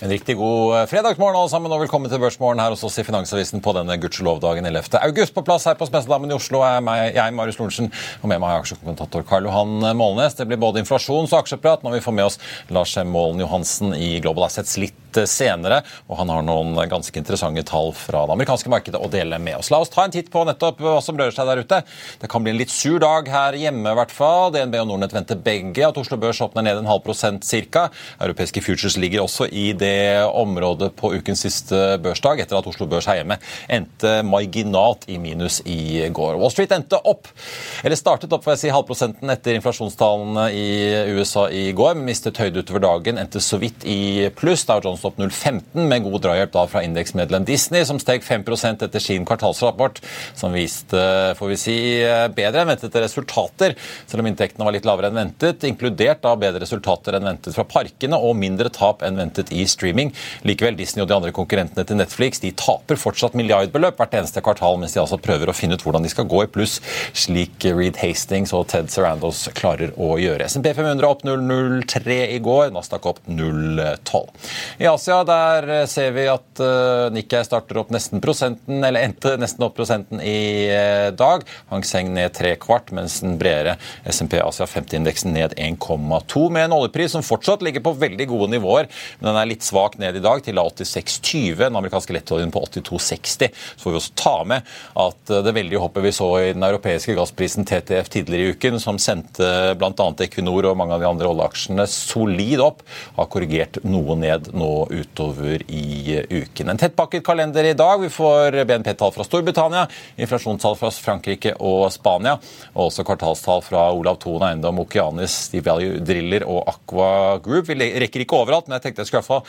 En riktig god eh, fredagsmorgen alle sammen, og velkommen til Børsmorgen her hos oss i Finansavisen på denne gudskjelovdagen 11. august. På plass her på Spessedamen i Oslo er meg, jeg, Marius Lorentzen, og med meg har aksjekommentator Karl Johan Målnes. Det blir både inflasjons- og aksjeprat når vi får med oss Lars. Målen Johansen i Global Assets litt eh, senere, og han har noen ganske interessante tall fra det amerikanske markedet å dele med oss. La oss ta en titt på nettopp hva som rører seg der ute. Det kan bli en litt sur dag her hjemme, i hvert fall. DNB og Nordnett venter begge at Oslo Børs åpner ned en halv prosent ca. Europeiske futures ligger også i det området på ukens siste børsdag, etter at Oslo Børs her hjemme endte marginalt i minus i går. Wall Street endte opp, eller startet opp får jeg si, halvprosenten etter inflasjonstallene i USA i går, mistet høyde utover dagen, endte så vidt i pluss. Dow Jones opp 0,15 med god drahjelp da fra indeksmedlem Disney, som steg 5% etter sin kvartalsrapport, som viste får vi si, bedre enn ventede resultater, selv om inntektene var litt lavere enn ventet, inkludert da bedre resultater enn ventet fra parkene og mindre tap enn ventet i streaming. Likevel, Disney og de andre konkurrentene til Netflix de taper fortsatt milliardbeløp hvert eneste kvartal, mens de altså prøver å finne ut hvordan de skal gå i pluss, slik Reed Hastings og Ted Sarandos klarer å gjøre. SMP 500 opp 0,03 i går, Nasdaq opp 0,12. I Asia der ser vi at uh, Nikkei starter opp nesten prosenten, eller endte nesten opp prosenten i uh, dag. Hang Seng ned tre kvart, mens den bredere SMP Asia 50-indeksen ned 1,2, med en oljepris som fortsatt ligger på veldig gode nivåer, men den er litt svak ned i dag til 86,20. Den amerikanske lettoljen på 82,60. Så får vi også ta med at det veldige hoppet vi så i den europeiske gassprisen TTF tidligere i uken, som sendte bl.a. Equinor og mange av de andre oljeaksjene solid opp, har korrigert noe ned nå utover i uken. En tettpakket kalender i dag. Vi får BNP-tall fra Storbritannia, inflasjonstall fra Frankrike og Spania, og også kvartalstall fra Olav Thon Eiendom, Okeanis, Steve Value Driller og Aqua Group. Vi rekker ikke overalt, men jeg tenkte jeg skulle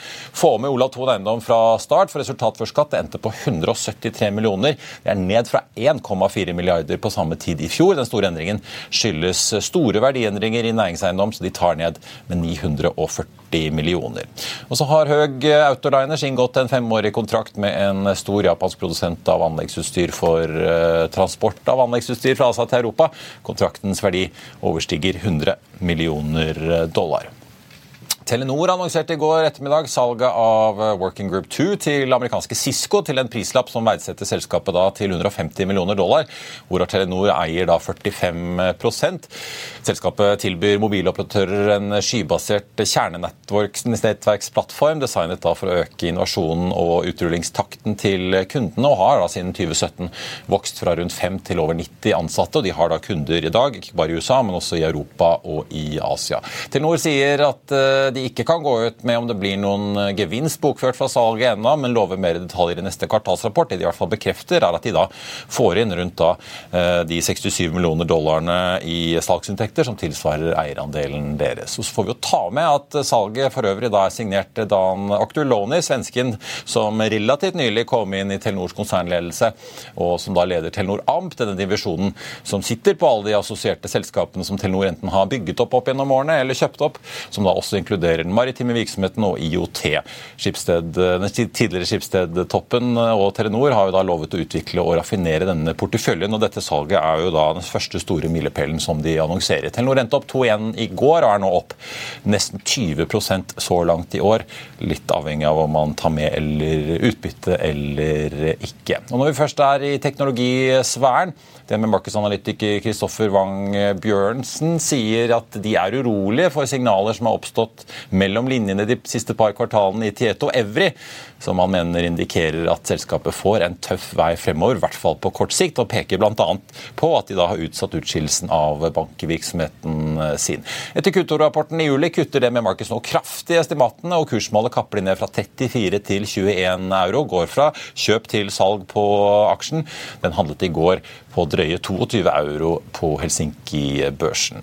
få med Olav Thon Eiendom fra start, for resultat før skatt endte på 173 millioner. Det er ned fra 1,4 milliarder på samme tid i fjor. Den store endringen skyldes store verdiendringer i næringseiendom, så de tar ned med 940 millioner. Og så har Høg Autoliners inngått en femårig kontrakt med en stor japansk produsent av anleggsutstyr for uh, transport av anleggsutstyr fra Asia til Europa. Kontraktens verdi overstiger 100 millioner dollar. Telenor annonserte i går ettermiddag salget av Working Group 2 til amerikanske Cisco til en prislapp som verdsetter selskapet til 150 millioner dollar, hvorav Telenor eier da 45% Selskapet tilbyr mobiloperatører en skybasert kjernenettverksplattform designet da for å øke innovasjonen og utrullingstakten til kundene, og har da siden 2017 vokst fra rundt 5 til over 90 ansatte. og De har da kunder i dag, ikke bare i USA, men også i Europa og i Asia. Telenor sier at de ikke kan gå ut med om det blir noen gevinst bokført fra salget ennå, men lover mer detaljer i neste kvartalsrapport. Det de i hvert fall bekrefter, er at de da får inn rundt da de 67 millioner dollarene i salgsinntekter, som tilsvarer eierandelen deres. Og så får vi jo ta med at salget for øvrig da er signert Dan Aktuloni, svensken som relativt nylig kom inn i Telenors konsernledelse, og som da leder Telenor Amp, denne divisjonen som sitter på alle de assosierte selskapene som Telenor enten har bygget opp opp gjennom årene eller kjøpt opp, som da også inkluderer inkluderer den maritime virksomheten og IOT. Skipsted, tidligere Skipsted-toppen og Telenor har jo da lovet å utvikle og raffinere denne porteføljen, og dette salget er jo da den første store milepælen som de annonserer. Telenor endte opp 2-1 i går og er nå opp nesten 20% så langt i år. Litt avhengig av om man tar med eller utbytte eller ikke. Og når vi først er i teknologisfæren med markedsanalytiker Kristoffer Wang Bjørnsen sier at de er urolige for signaler som har oppstått mellom linjene de siste par kvartalene i Tieto Evry, som han mener indikerer at selskapet får en tøff vei fremover, i hvert fall på kort sikt, og peker bl.a. på at de da har utsatt utskillelsen av bankvirksomheten sin. Etter Q2-rapporten i juli kutter det med Marcus nå kraftig estimatene, og kursmålet kapper de ned fra 34 til 21 euro, går fra kjøp til salg på aksjen. Den handlet i går på drøye 22 euro på Helsinki-børsen.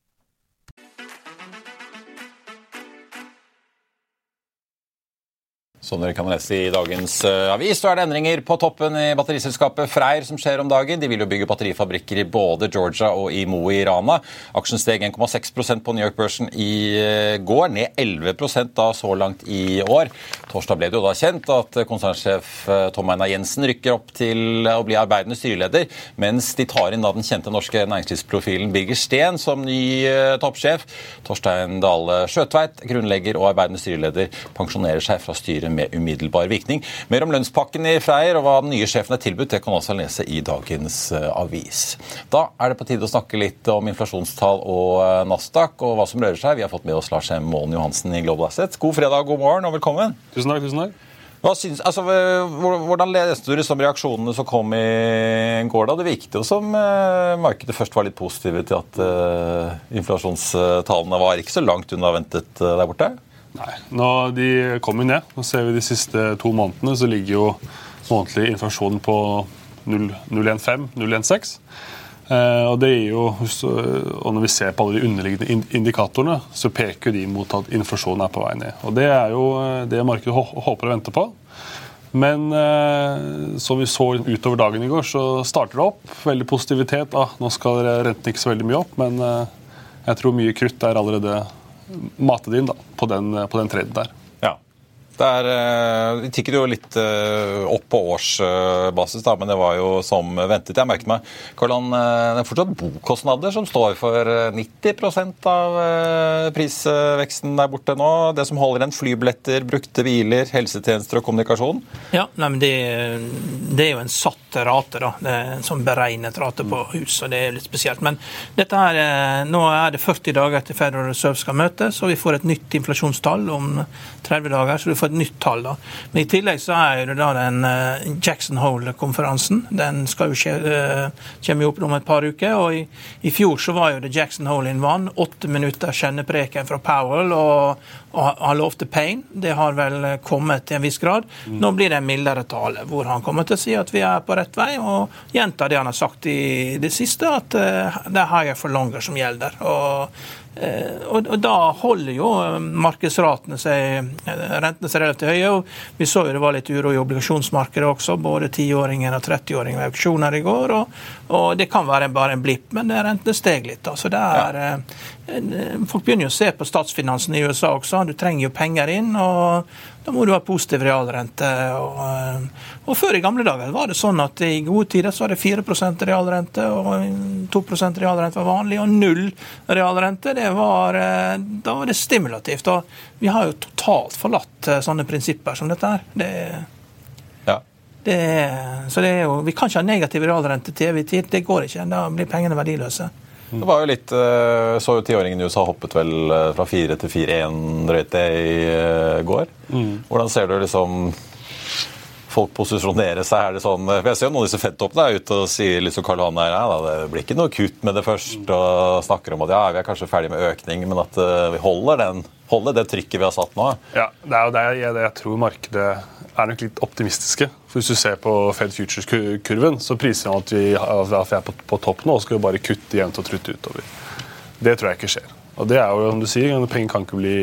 Som dere kan lese i dagens uh, avis, så er det endringer på toppen i batteriselskapet Freyr som skjer om dagen. De vil jo bygge batterifabrikker i både Georgia og i Mo i Rana. Aksjen steg 1,6% på New York-børsen i uh, går, ned 11% da så langt i år. Torsdag ble det jo da kjent at konsernsjef uh, Tom Einar Jensen rykker opp til å bli arbeidende styreleder, mens de tar inn da den kjente norske næringslivsprofilen Birger Steen som ny toppsjef. Torstein Dale Skjøtveit, grunnlegger og arbeidende styreleder, pensjonerer seg fra styret med umiddelbar virkning. Mer om lønnspakken i Freyr og hva den nye sjefen er tilbudt, det kan også lese i dagens eh, avis. Da er det på tide å snakke litt om inflasjonstall og eh, Nasdaq og hva som rører seg. Vi har fått med oss Lars M. Målen Johansen i Global Assets. God fredag, god morgen og velkommen. Tusen takk, tusen takk. Synes, altså, hvordan leste du liksom reaksjonene som kom i går? da? Det virket jo som eh, markedet først var litt positive til at eh, inflasjonstallene var ikke så langt unna ventet der borte? Nei, nå, De kommer ned. Nå ser vi De siste to månedene så ligger jo månedlig inflasjon på 0,15-0,16. Eh, og jo, og Når vi ser på alle de underliggende indikatorene, så peker de mot at inflasjonen er på vei ned. Og Det er jo eh, det markedet håper og venter på. Men eh, som vi så utover dagen i går, så starter det opp. Veldig positivitet. Ah, nå skal renten ikke så veldig mye opp, men eh, jeg tror mye krutt er allerede matet inn da, på den, på den traden der. Det er, eh, Vi tikket jo litt eh, opp på årsbasis, da, men det var jo som ventet. Jeg merket meg Karl-Han, eh, det er fortsatt bokostnader som står for eh, 90% av eh, prisveksten der borte nå. Det som holder igjen flybilletter, brukte biler, helsetjenester og kommunikasjon. Ja, nei, men det, det er jo en satt rate, da. Det er en sånn beregnet rate på hus, og det er litt spesielt. Men dette her, eh, nå er det 40 dager til Federal Reserve skal møtes, og vi får et nytt inflasjonstall om 30 dager, så du får et nytt tall. da. Men i tillegg så er det da den eh, Jackson Hole-konferansen. Den skal jo skje, eh, kommer jo opp om et par uker, og i, i fjor så var jo det Jackson Hole in one. Åtte minutter kjennepreken fra Powell, og, og han lovte pain. Det har vel kommet til en viss grad. Nå blir det en mildere tale, hvor han kommer til å si at vi er på rett vei, og gjenta det han har sagt i det siste, at eh, det er higher for longer som gjelder. Og Eh, og, og Da holder jo markedsratene seg, eh, rentene seg relativt høye. og Vi så jo det var litt uro i obligasjonsmarkedet også. Både 10-åringen og 30-åringen ved auksjoner i går. Og, og, Det kan være bare en blipp, men rentene steg litt. da, så det er, ja. Folk begynner jo å se på statsfinansene i USA også. Du trenger jo penger inn. og da må du ha positiv realrente. Og, og, Før i gamle dager var det sånn at i gode tider så var det 4% realrente, og 2% realrente var vanlig, og null realrente det var, da var det stimulativt. og Vi har jo totalt forlatt sånne prinsipper som dette her. Det, ja. det, så det er jo, Vi kan ikke ha negativ realrente til evig tid. Det går ikke. Da blir pengene verdiløse. Det var jo litt, så jo Tiåringen i USA hoppet vel fra 4 til 4-1 drøyt det i går. Mm. Hvordan ser du liksom folk posisjonere seg? Er det sånn, for jeg ser jo noen av disse Fed-toppene er ute og sier liksom Karl Johan her, ja, det blir ikke noe kutt med det først, og snakker om at ja, vi er kanskje ferdig med økning, men at vi holder, den, holder det trykket vi har satt nå. Ja, det er jo det jeg, jeg tror markedet er nok litt optimistiske. For Hvis du ser på Fed Futures-kurven, så priser man at vi, at vi er på, på topp nå og skal bare kutte jevnt og trutt utover. Det tror jeg ikke skjer. Og det er jo, som du sier, Penger kan ikke bli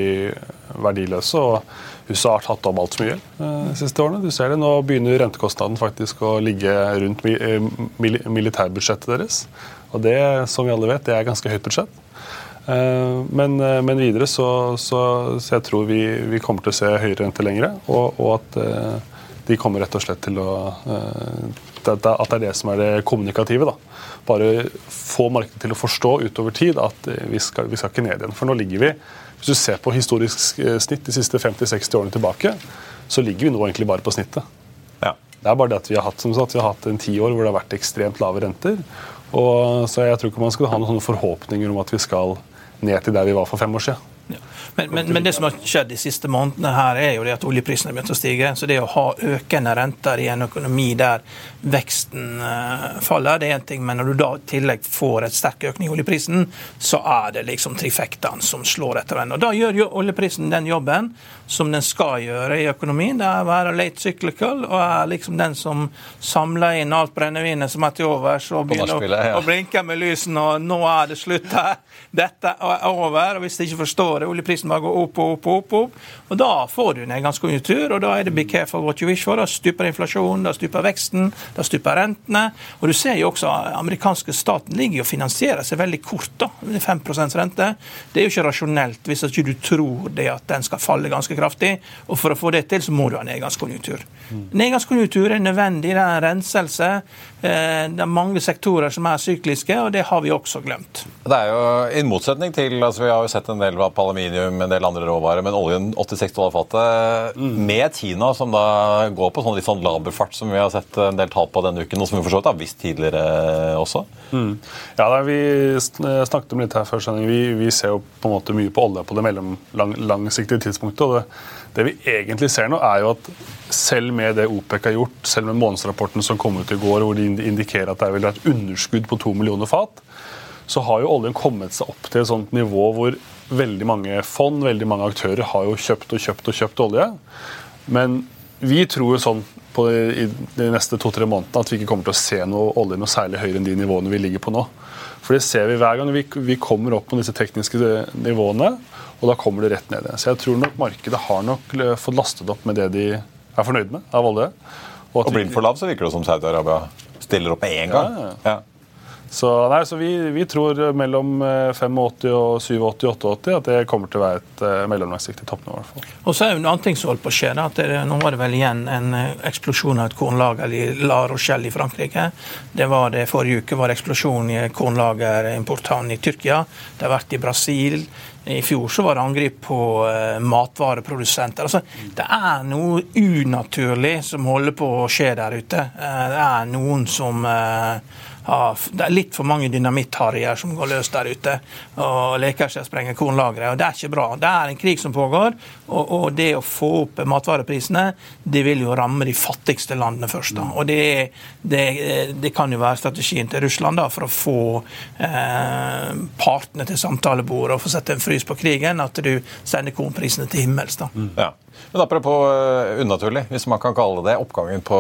verdiløse. og USA har tatt om altfor mye de siste årene. Du ser det, Nå begynner rentekostnaden faktisk å ligge rundt militærbudsjettet deres. Og det, som vi alle vet, det er ganske høyt budsjett. Men, men videre så, så, så, jeg tror vi, vi kommer til å se høyere rente lengre, og, og, at de kommer rett og slett til å At det er det som er det kommunikative. da. Bare få markedet til å forstå utover tid at vi skal, vi skal ikke ned igjen. For nå ligger vi hvis du ser på historisk snitt de siste 50-60 årene tilbake, så ligger vi nå egentlig bare på snittet. Ja. Det er bare det at vi har hatt som sagt, vi har hatt en tiår hvor det har vært ekstremt lave renter. Og, så jeg tror ikke man skal ha noen forhåpninger om at vi skal ned til der vi var for fem år siden. Ja. Men, men, men, det som har skjedd de siste månedene, her er jo det at oljeprisen har begynt å stige. Så det å ha økende renter i en økonomi der veksten uh, faller, det er én ting. Men når du da i tillegg får et sterk økning i oljeprisen, så er det liksom trifektaen som slår etter hverandre. Da gjør jo oljeprisen den jobben som den skal gjøre i økonomien. Det er å være late cyclical og er liksom den som samler inn alt brennevinet som er til overs, og begynner ja. å blinke med lysene, og nå er det slutt her. Dette er over. og Hvis de ikke forstår det, oljeprisen bare går opp og opp og opp. opp. Og Da får du nedgangskonjunktur, og da er det be careful what you wish for. Da stuper inflasjonen, da stuper veksten, da stuper rentene. Og du ser jo også amerikanske staten ligger og finansierer seg veldig kort. da, 5 rente. Det er jo ikke rasjonelt hvis ikke du tror det at den skal falle ganske kraftig. Og for å få det til, så må du ha nedgangskonjunktur. Nedgangskonjunktur er nødvendig, det er en renselse. Det er mange sektorer som er sykliske, og det har vi også glemt. Det er jo i motsetning til altså Vi har jo sett en del på aluminium, en del andre råvarer, men oljen 86 dollar fatet mm. med Tina, som da går på sånn litt sånn laber fart, som vi har sett en del tall på denne uken, og som vi for så vidt har visst tidligere også. Mm. Ja, da, Vi snakket om litt her før sending. Vi, vi, ser jo på en måte mye på olje på det mellomlangsiktige tidspunktet. og det det vi egentlig ser nå, er jo at selv med det OPEC har gjort, selv med månedsrapporten som kom ut i går, hvor de indikerer at det vil være et underskudd på to millioner fat, så har jo oljen kommet seg opp til et sånt nivå hvor veldig mange fond, veldig mange aktører har jo kjøpt og kjøpt og kjøpt olje. Men vi tror jo sånn på det, i de neste to-tre månedene at vi ikke kommer til å se noe olje noe særlig høyere enn de nivåene vi ligger på nå. For det ser vi hver gang vi, vi kommer opp på disse tekniske nivåene, og da kommer det rett ned igjen. Så jeg tror nok markedet har nok fått lastet opp med det de er fornøyd med av olje. Og, og blir den for lav, så virker det som Saudi-Arabia stiller opp med en gang. Ja, ja. ja. Så, nei, så vi, vi tror mellom eh, 85 og 87-88 at det kommer til å være et eh, mellomlangsiktig toppnivå. Og så er jo en annen ting som holdt på å skje. at det, Nå var det vel igjen en eh, eksplosjon av et kornlager i La Rochelle i Frankrike. Det var det Forrige uke var det eksplosjon i kornlagerimporthavnen i Tyrkia. Det har vært i Brasil. I fjor så var det angrep på eh, matvareprodusenter. Altså, det er noe unaturlig som holder på å skje der ute. Eh, det er noen som eh, det er litt for mange dynamittharrier som går løs der ute og leker seg og sprenger kornlagre. og Det er ikke bra. Det er en krig som pågår, og, og det å få opp matvareprisene det vil jo ramme de fattigste landene først. da. Og det, det, det kan jo være strategien til Russland da, for å få eh, partene til samtalebordet og få sette en frys på krigen, at du sender kornprisene til himmels. da. Ja. Men apropos uh, unaturlig, hvis man kan kalle det oppgangen på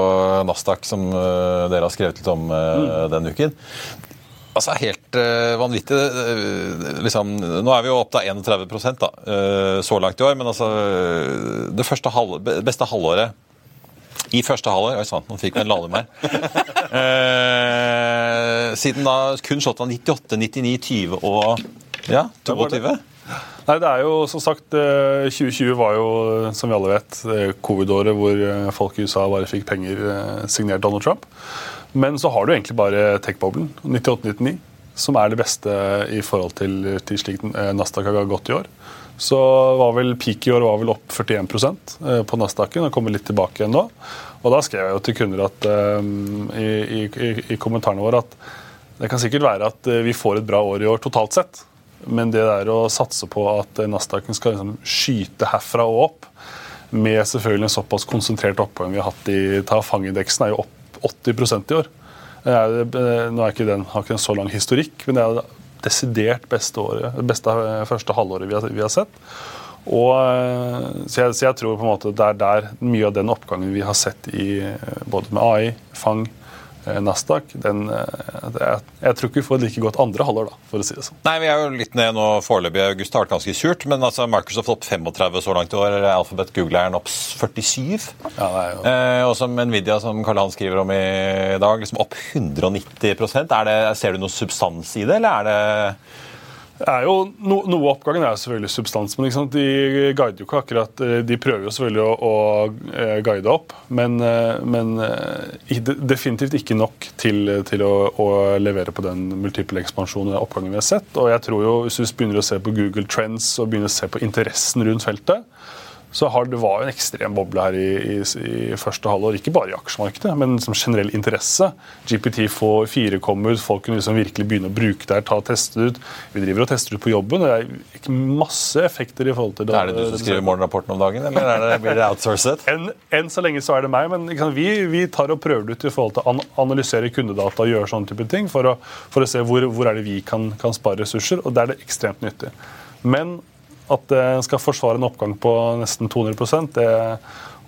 Nasdaq, som uh, dere har skrevet litt om mm. denne uken. Altså Helt vanvittig. liksom, nå er vi jo opp til 31 da, så langt i år, men altså det første halv, beste halvåret i første halvår Oi sann, nå fikk vi en lalum her. siden da kun slått av 98, 99, 20 og ja, 22. Nei, det er jo som sagt 2020 var jo, som vi alle vet, covid-året hvor folk i USA bare fikk penger signert Donald Trump. Men så har du egentlig bare tech-boblen, 98-99, som er det beste i forhold til, til slik Nasdaq har gått i år. Så var vel peak i år var vel opp 41% på Nasdaqen og kommer litt tilbake igjen nå. Og da skrev jeg jo til kunder at, i, i, i kommentarene våre at det kan sikkert være at vi får et bra år i år totalt sett. Men det der å satse på at Nasdaqen skal liksom skyte herfra og opp, med selvfølgelig en såpass konsentrert oppgang vi har hatt i Tafang-indeksen, er jo opp 80% i år. Nå er ikke den, har ikke den så lang historikk, men det er det desidert beste året, beste første halvåret vi har, vi har sett. Og, så, jeg, så jeg tror på en måte det er der mye av den oppgangen vi har sett i både med AI, Fang, Nasdaq den, jeg, jeg, tror ikke vi får like godt andre halvår, da, for å si det sånn. Nei, Vi er jo litt ned nå foreløpig. August har vært ganske surt. Men altså Microsoft opp 35 så langt i år. Alphabet Google er opp 47. Ja, eh, og som Nvidia, som Karl Han skriver om i dag, liksom opp 190 er det, Ser du noe substans i det, eller er det jo, no, Noe av oppgangen er selvfølgelig substans, men de guider jo ikke akkurat De prøver jo selvfølgelig å, å guide opp, men, men, definitivt ikke nok til, til å, å, levere på den multiple ekspansjonen og oppgangen vi har sett. Og jeg tror jo, Hvis du begynner å se på Google Trends og begynner å se på interessen rundt feltet, så har det var en ekstrem boble her i, i, i første halvår. Ikke bare i aksjemarkedet, men som generell interesse. GPT4 ut, folk kunne liksom virkelig begynne å bruke det her, ta og teste ut. Vi driver og tester ut på jobben. Det er masse effekter i forhold til det. Er det du som skriver morgenrapporten om dagen, eller er det, blir det outsourcet? Enn en så lenge så er det meg, men liksom, vi, vi, tar og prøver det ut i forhold til å analysere kundedata og gjøre sånne type ting for å, for å se hvor, hvor er det vi kan, kan spare ressurser, og det er det ekstremt nyttig. Men at det skal forsvare en oppgang på nesten 200 det,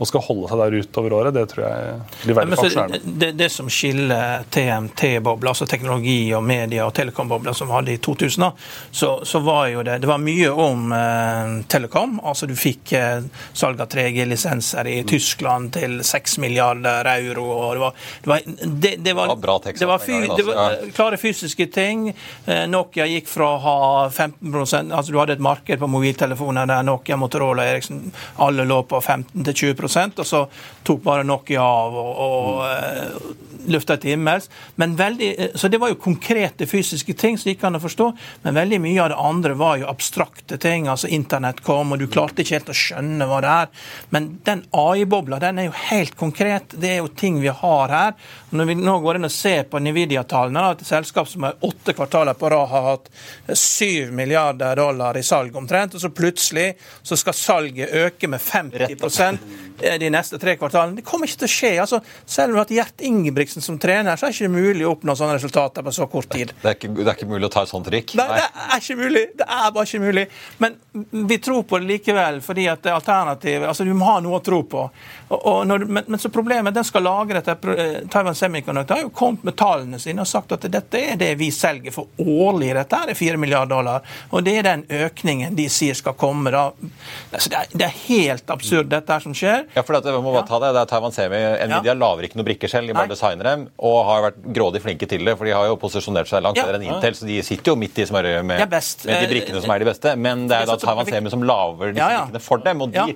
og skal holde seg der utover året, det tror jeg blir veldig fascinerende. Det, det, som skiller TMT-bobla, altså teknologi og media og telekom-bobla som vi hadde i 2000, så, så, var jo det det var mye om eh, telekom. altså Du fikk eh, salg av 3G-lisenser i mm. Tyskland til 6 milliarder euro. og Det var, det var, det, det var, bra tekst, det var, fyr, det var klare fysiske ting. Eh, Nokia gikk fra å ha 15% altså Du hadde et marked på mobiltelefoner der Nokia, Motorola, Eriksen alle lå på 15 20 og så tok bare Nokia av og, og mm. løfta til himmels. Men veldig, så Det var jo konkrete fysiske ting som gikk an å forstå, men veldig mye av det andre var jo abstrakte ting. altså Internett kom, og du klarte ikke helt å skjønne hva det er. Men den AI-bobla den er jo helt konkret. Det er jo ting vi har her. Når vi nå går inn og ser på Nvidia-tallene, et selskap som har åtte kvartaler på rad har hatt syv milliarder dollar i salg omtrent, og så plutselig så skal salget øke med 50 de neste tre kvartalene. Det kommer ikke til å skje. altså Selv om vi har hatt Gjert Ingebrigtsen som trener, så er det ikke mulig å oppnå sånne resultater på så kort tid. Det er ikke, det er ikke mulig å ta et sånt trikk? Nei, det er ikke mulig. Det er bare ikke mulig. Men vi tror på det likevel, fordi at det er alternativ Altså, du må ha noe å tro på. Og, og når, men, men, så problemet den skal lagre dette Taiwan Semiconductor har jo kommet med tallene sine og sagt at dette er det vi selger for årlig. Dette er 4 milliarder dollar. Og det er den økningen de sier skal komme. da. Altså, det, er, det, er, helt absurd, dette her som skjer. Ja, for det, må bare ta det. det er Taiwan Semi. Nvidia ja. lager ikke noen brikker selv, de bare designer dem, og har vært grådig flinke til det. For de har jo posisjonert seg langt Ja. bedre enn Intel, så de sitter jo midt i smørøyet med, med de brikkene som er de beste. Men det er da Taiwan Semi som lager disse Ja, ja. brikkene for dem, og de Ja.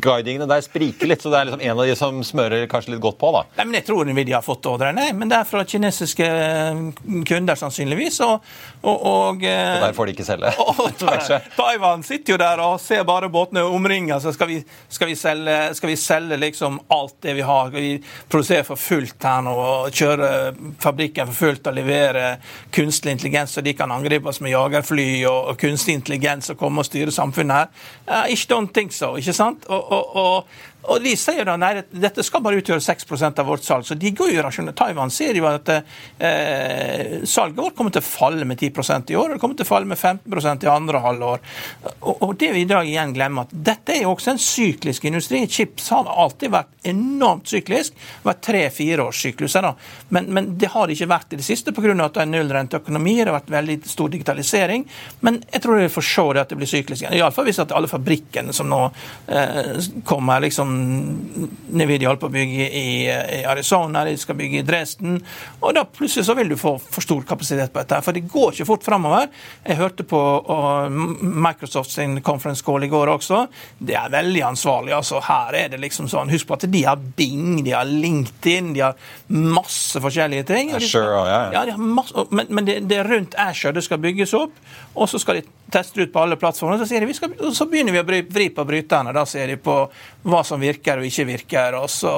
guidingene der spriker litt. Så det er liksom en av de som smører kanskje litt godt på, da. Nei, men Jeg tror Nvidia har fått ordre, nei, men det er fra kinesiske eh, kunder sannsynligvis. Og, og, og, eh, Og der får de ikke selge. og Ta- Taiwan sitter jo der og ser bare båtene omringe. Så skal vi, skal, vi selge, skal vi selge liksom alt det vi har? Vi produserer for fullt her nå og kjører fabrikken for fullt og leverer kunstig intelligens så de kan angripe oss med jagerfly og, og kunstig intelligens og komme og styre samfunnet her? Uh, ikke don't think so, ikke sant? Og, og, og, og de sier da nei, dette skal bare utgjøre 6% av vårt salg. Så de går jo rasjonelt. Taiwan sier jo at eh, salget vårt kommer til å falle med 10% i år, og det kommer til å falle med 15% i andre halvår. Og, og det vi i dag igjen glemmer, at dette er jo også en syklisk industri. Chips har alltid vært enormt syklisk. Vært års sykluser. da. Men, men det har ikke vært i det siste pga. at det er nullrenteøkonomi, det har vært veldig stor digitalisering. Men jeg tror vi får se det at det blir syklisk igjen. Iallfall hvis at alle fabrikkene som nå eh, kommer liksom Nvidia holder på å bygge i, Arizona, de skal bygge i Dresden. Og da plutselig så vil du få for stor kapasitet på dette. For det går ikke fort framover. Jeg hørte på og Microsoft sin conference call i går også. Det er veldig ansvarlig. altså Her er det liksom sånn Husk på at de har Bing, de har LinkedIn, de har masse forskjellige ting. Azure, ja, ja. ja, de har masse, men, men det, det er rundt Azure det skal bygges opp, og så skal de teste ut på alle plattformer. Så, de, skal, så begynner vi å vri på bryterne. Da ser de på hva som virker og ikke virker. Og så,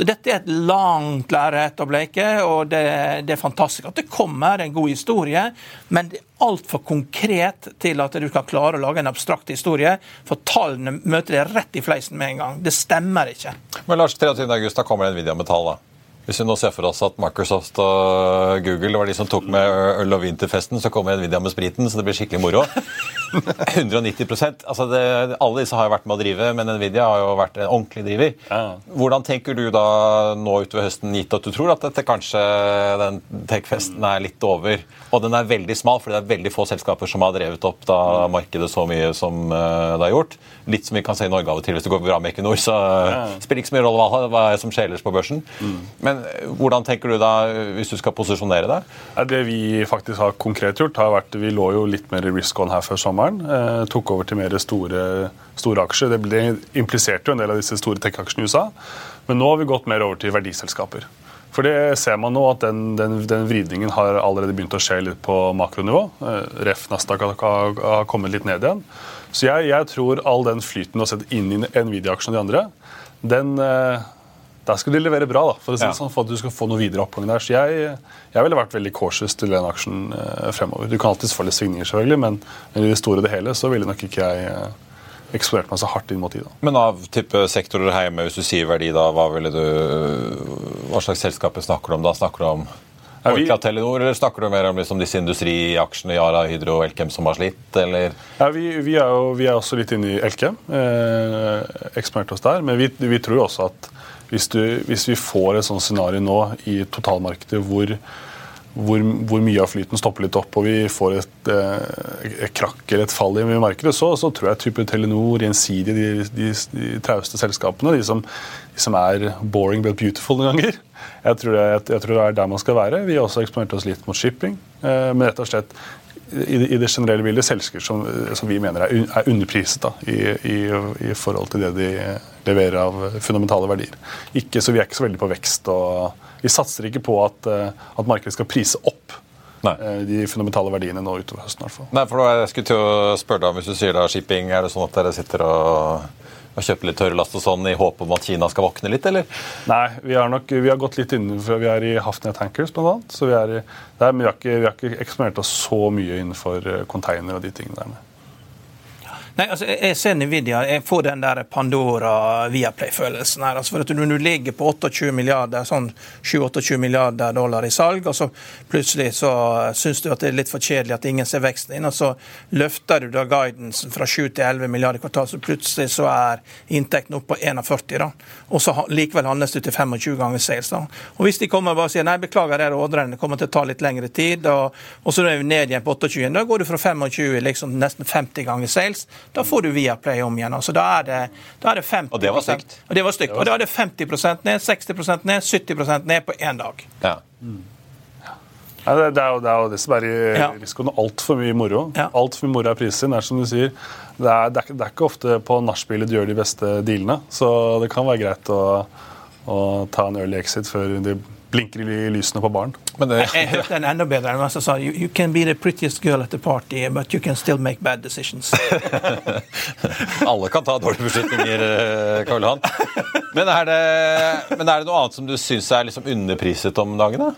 dette er et langt lerret å bleke, og det, det er fantastisk at det kommer en god historie. Men det er altfor konkret til at du kan klare å lage en abstrakt historie. For tallene møter deg rett i fleisen med en gang. Det stemmer ikke. Men Lars, 23. august, da kommer det en video med tall, da. Hvis vi nå ser for oss at Microsoft og Google var de som tok med øl og vin til festen, så kommer Nvidia med spriten, så det blir skikkelig moro. 190 altså det, Alle disse har jo vært med å drive, men Nvidia har jo vært en ordentlig driver. Hvordan tenker du da nå utover høsten, gitt at du tror at dette kanskje den tech-festen er litt over? Og den er veldig smal, fordi det er veldig få selskaper som har drevet opp da markedet så mye som eh, det har gjort. Litt som vi kan se i Norge av og til hvis det går bra med Equinor, så ja. spiller ikke så mye rolle hva, hva som skjer ellers på børsen. Men eh, hvordan tenker du da, hvis du skal posisjonere deg? Det vi faktisk har konkret gjort, har vært Vi lå jo litt mer i risk on her før sommeren. Eh, tok over til mer store, store aksjer. Det ble impliserte jo en del av disse store tech-aksjene i USA. Men nå har vi gått mer over til verdiselskaper. For det ser man nå at den, den, den vridningen har allerede begynt å skje litt på makronivå. Eh, Ref Nasdaq har, har, kommet litt ned igjen. Så jeg, jeg tror all den flyten du har sett inn i Nvidia-aksjene og de andre, den eh, der skal de levere bra da, for, si Ja. sånn, for at du skal få noe videre oppgang der. Så jeg, jeg ville vært veldig cautious til den aksjen eh, fremover. Du kan alltids få litt svingninger, selvfølgelig, men i det store og det hele så ville nok ikke jeg eh, eksponert meg så hardt inn mot de. da. Men av type sektorer hjemme, hvis du sier verdi, da, hva, du, hva slags selskaper snakker du om da? Snakker du om Orkla Telenor, eller snakker du mer om liksom disse industriaksjene, Yara, Hydro og Elkem som har slitt, eller? Ja, vi, vi, er jo, vi er også litt inne i Elkem, eh, eksponert oss der. Men vi, vi tror også at hvis, du, hvis vi får et sånt scenario nå i totalmarkedet hvor, hvor, hvor mye av flyten stopper litt opp og vi får et, eh, et krakk eller et fall i markedet, så, så tror jeg type Telenor, Gjensidige, de, de, de trauste selskapene, de som, de som er boring but beautiful noen ganger, jeg tror, det, jeg tror det er der man skal være. Vi har også eksponert oss litt mot shipping, eh, men rett og slett i det, generelle bildet selskaper som, som vi mener er, er underpriset da, i, i, i forhold til det de leverer av fundamentale verdier. Ikke, så Vi er ikke så veldig på vekst. og Vi satser ikke på at, eh, at markedet skal prise opp Nei. eh, de fundamentale verdiene nå utover høsten. fall. Nei, for da, jeg skulle til å spørre deg om Hvis du sier da shipping, er det sånn at dere sitter og, og kjøper litt tørrlast og sånn i håp om at Kina skal våkne litt, eller? Nei, vi har nok vi har gått litt innenfor Vi er i Hafnia Tankers, blant annet. Så vi er i, der, men vi har, ikke, vi har ikke eksponert oss så mye innenfor eh, container og de tingene der. Nei, altså, jeg jeg ser Nvidia. Jeg får den der Pandora-Viaplay-følelsen her. Altså, for at Når du ligger på 28 milliarder, sånn 7-28 milliarder dollar i salg, og så plutselig så syns du at det er litt for kjedelig at ingen ser veksten din, og så løfter du da guidancen fra 7 til 11 milliarder i kvartal, så plutselig så er inntekten oppe på 41, da. Og så likevel handles det til 25 ganger sales. da. Og Hvis de kommer og bare sier nei, beklager, det er ordren, det kommer til å ta litt lengre tid, og, og så er vi ned igjen på 28, da går du fra 25 liksom nesten 50 ganger sales, da får du Viaplay om igjen. Altså, da, er det, da er det 50 Og det var stygt. Og det var stygt. Og da er det 50% ned, 60% ned, 70% ned på én dag. Ja. Nei, det, det, er jo, det er jo det som er i Ja. risikoen. Altfor mye moro. Ja. Altfor mye moro er prisen. Det er som du sier, det er, det er, det er ikke ofte på nachspielet du gjør de beste dealene. Så det kan være greit å, å ta en early exit før de blinker i lysene på baren. Men det, Jeg hørte en enda bedre. en som sa you, you can be the prettiest girl at the party, but you can still make bad decisions. alle kan ta dårlige beslutninger, eh, Karl Johan. Men er, det, men er det noe annet som du syns er liksom underpriset om dagen? da?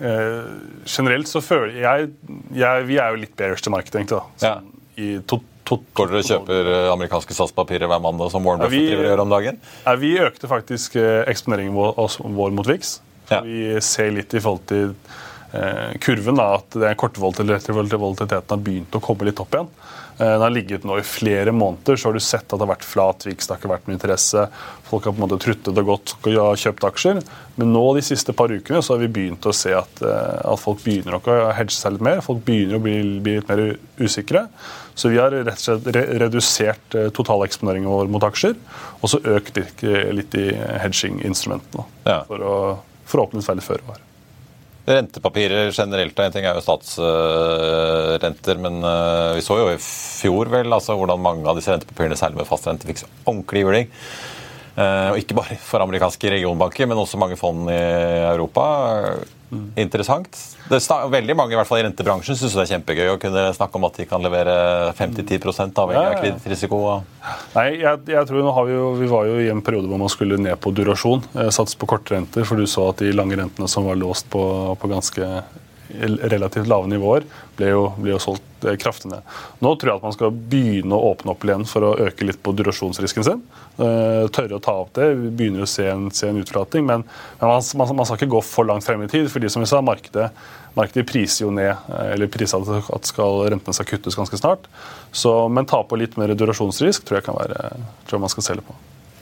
Eh, generelt så føler jeg, jeg Vi er jo litt bearish til markedet, egentlig. da. Ja. Sånn I to, to, Går dere og kjøper amerikanske amerikanske statspapirer hver mandag som Warren Ja, Buffett vi- driver og gjør om dagen? Ja, vi økte faktisk eh, eksponeringen vår, vår mot VIX. Ja. Vi ser litt i forhold til eh, kurven da, at den korte volatil- volatiliteten har begynt å komme litt opp igjen. Eh, Den har ligget nå i flere måneder, så har du sett at det har vært flat VIX, det har ikke vært noe interesse. Folk har på en måte truttet og gått og kjøpt aksjer. Men nå de siste par ukene så har vi begynt å se at, eh, at folk begynner nok å hedge seg litt mer. Folk begynner å bli, bli litt mer usikre. Så vi har rett og slett re redusert eh, totaleksponeringen vår mot aksjer, og så økt litt, i hedging-instrumentene. Ja. For å forhåpentligvis være litt føre var. Rentepapirer generelt, en ting er jo statsrenter, men eh, vi så jo i fjor vel altså hvordan mange av disse rentepapirene, særlig med fastrente, fikk så ordentlig juling. Eh, og ikke bare for amerikanske regionbanker, men også mange fond i Europa. Interessant. Det veldig mange i hvert fall i rentebransjen syns det er kjempegøy å kunne snakke om at de kan levere 5-10 avhengig av kredittrisiko. Nei, jeg, jeg tror nå har vi, jo, vi var jo i en periode hvor man skulle ned på durasjon. Eh, satse på kortrenter, for du så at de lange rentene som var låst på, på ganske relativt lave nivåer, ble jo, ble jo solgt eh, kraftig ned. Nå tror jeg at man skal begynne å åpne opp igjen for å øke litt på durasjonsrisken sin. Eh, tørre å ta opp det. Vi begynner å se en, en utflating. Men, men man, man, man skal ikke gå for langt frem i tid. fordi som vi sa, markedet, markedet priser jo ned, eh, eller priser at skal, rentene skal kuttes ganske snart. Så, men ta på litt mer durasjonsrisk tror jeg kan være, tror jeg man skal selge på.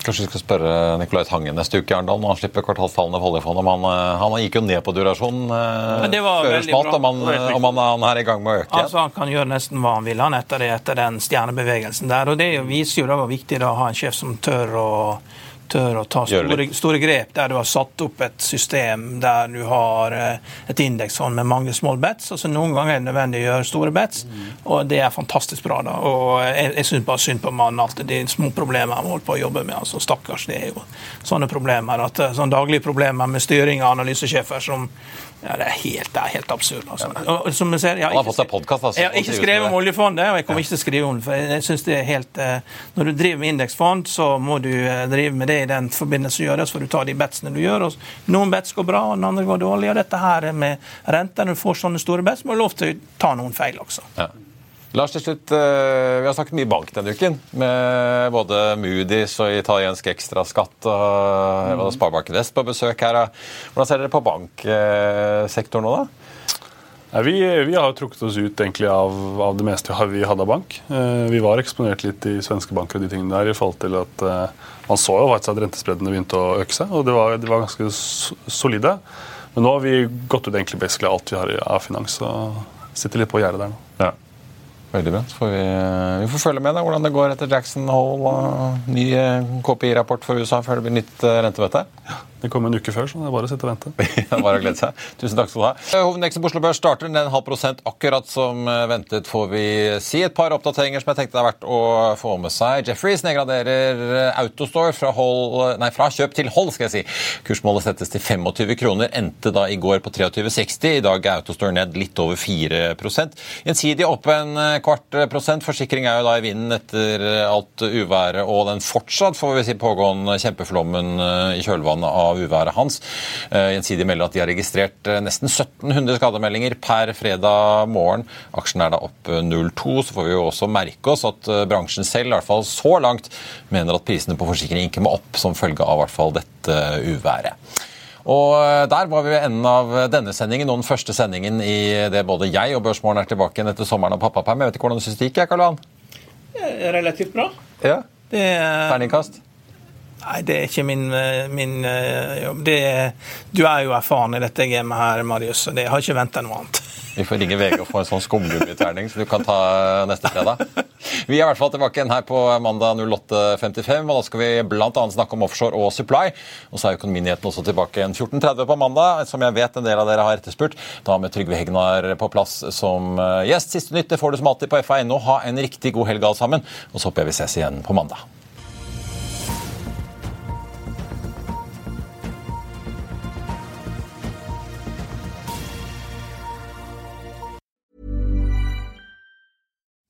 Kanskje vi skal spørre Nicolai Tangen neste uke Arendal når han slipper kvartalstallene for oljefondet. om Han, eh, han gikk jo ned på durasjon eh, før smalt, om, han, om han, han er i gang med å øke. Altså, Han kan gjøre nesten hva han vil han etter, det, etter den stjernebevegelsen der. og Det viser jo da hvor viktig det er å ha en sjef som tør å, tør å ta store, store grep, der du har satt opp et system der du har eh, et indeksfond med mange small bets. altså Noen ganger er det nødvendig å gjøre store bets, og det er fantastisk bra. da, og Jeg, jeg syns bare synd på mannen at de små problemene han holder på å jobbe med. altså Stakkars, det er jo sånne problemer. at eh, sånne Daglige problemer med styring av analysesjefer som ja, det, er helt, det er helt absurd. altså. Og, som jeg ser, jeg har fått seg podcast, altså, Jeg har ikke skrevet om oljefondet, og jeg kommer ikke til å skrive om det. for jeg synes det er helt... eh, Når du driver med indeksfond, så må du eh, drive med det i den forbindelse du gjør det, så får du ta de betsene du gjør. og Noen bets går bra, og noen andre går dårlig. og Dette her med renter, når du får sånne store bets, må du lov til å ta noen feil også. Ja. Lars, til slutt, eh, Vi har snakket mye bank denne uken, med både Moody's og italiensk ekstraskatt og, og Sparebanken Vest på besøk her. Hvordan ser dere på banksektoren nå, da? Vi, vi har trukket oss ut egentlig av, av det meste vi hadde av bank. Eh, vi var eksponert litt i svenske banker og de tingene der i forhold til at eh, man så jo faktisk at rentespreddene begynte å øke seg, og det var, de var ganske solide. Men nå har vi gått ut egentlig basically alt vi har av finans, og sitter litt på gjerdet der nå. Ja. Veldig bra. Får vi, vi får følge med da, hvordan det går etter Jackson Hole og ny eh, KPI-rapport for USA før det blir nytt eh, rentemøte. Det kom en uke før, så det er bare å sitte og vente. Bare å glede seg. Tusen takk skal du ha. Hovedindeksen på Oslo Børs starter ned en halv prosent akkurat som eh, ventet, får vi si. Et par oppdateringer som jeg tenkte det er verdt å få med seg. Jefferies nedgraderer eh, Autostore fra, hold, nei, fra kjøp til hold, skal jeg si. Kursmålet settes til 25 kroner, endte da i går på 23,60. I dag er Autostore ned litt over 4% Gjensidig opp en eh, kvart prosent. Forsikring er jo da i vinden etter alt uværet og den fortsatt får vi si, pågående kjempeflommen i kjølvannet av uværet hans. Eh, Gjensidig melder at de har registrert eh, nesten 1700 skademeldinger per fredag morgen. Aksjen er da opp eh, 0,2. Så får vi jo også merke oss at eh, bransjen selv, i hvert fall så langt, mener at prisene på forsikring ikke må opp som følge av i hvert fall dette uværet. Og eh, Der var vi ved enden av denne sendingen og den første sendingen i det både jeg og Børsmorgen er tilbake igjen etter sommeren og pappaperm. Jeg vet ikke hvordan du syns det gikk, Karl Johan? Relativt bra. Ja. Det er, Terningkast? Nei, det er ikke min, eh, min eh, jobb. Det du er jo erfaren i dette gamet her, Marius, og det har ikke venta noe annet. Vi får ringe VG og få en sånn skumgummiterning så du kan ta neste fredag. Vi er i hvert fall tilbake igjen her på mandag 08.55, og da skal vi bl.a. snakke om offshore og supply. Og så er Økonominyheten også tilbake igjen 14.30 på mandag, som jeg vet en del av dere har etterspurt. Da med Trygve Hegnar på plass som eh, gjest. Siste nytt det får du som alltid på FA.no. Ha en riktig god helg alle sammen, og så håper jeg vi ses igjen på mandag.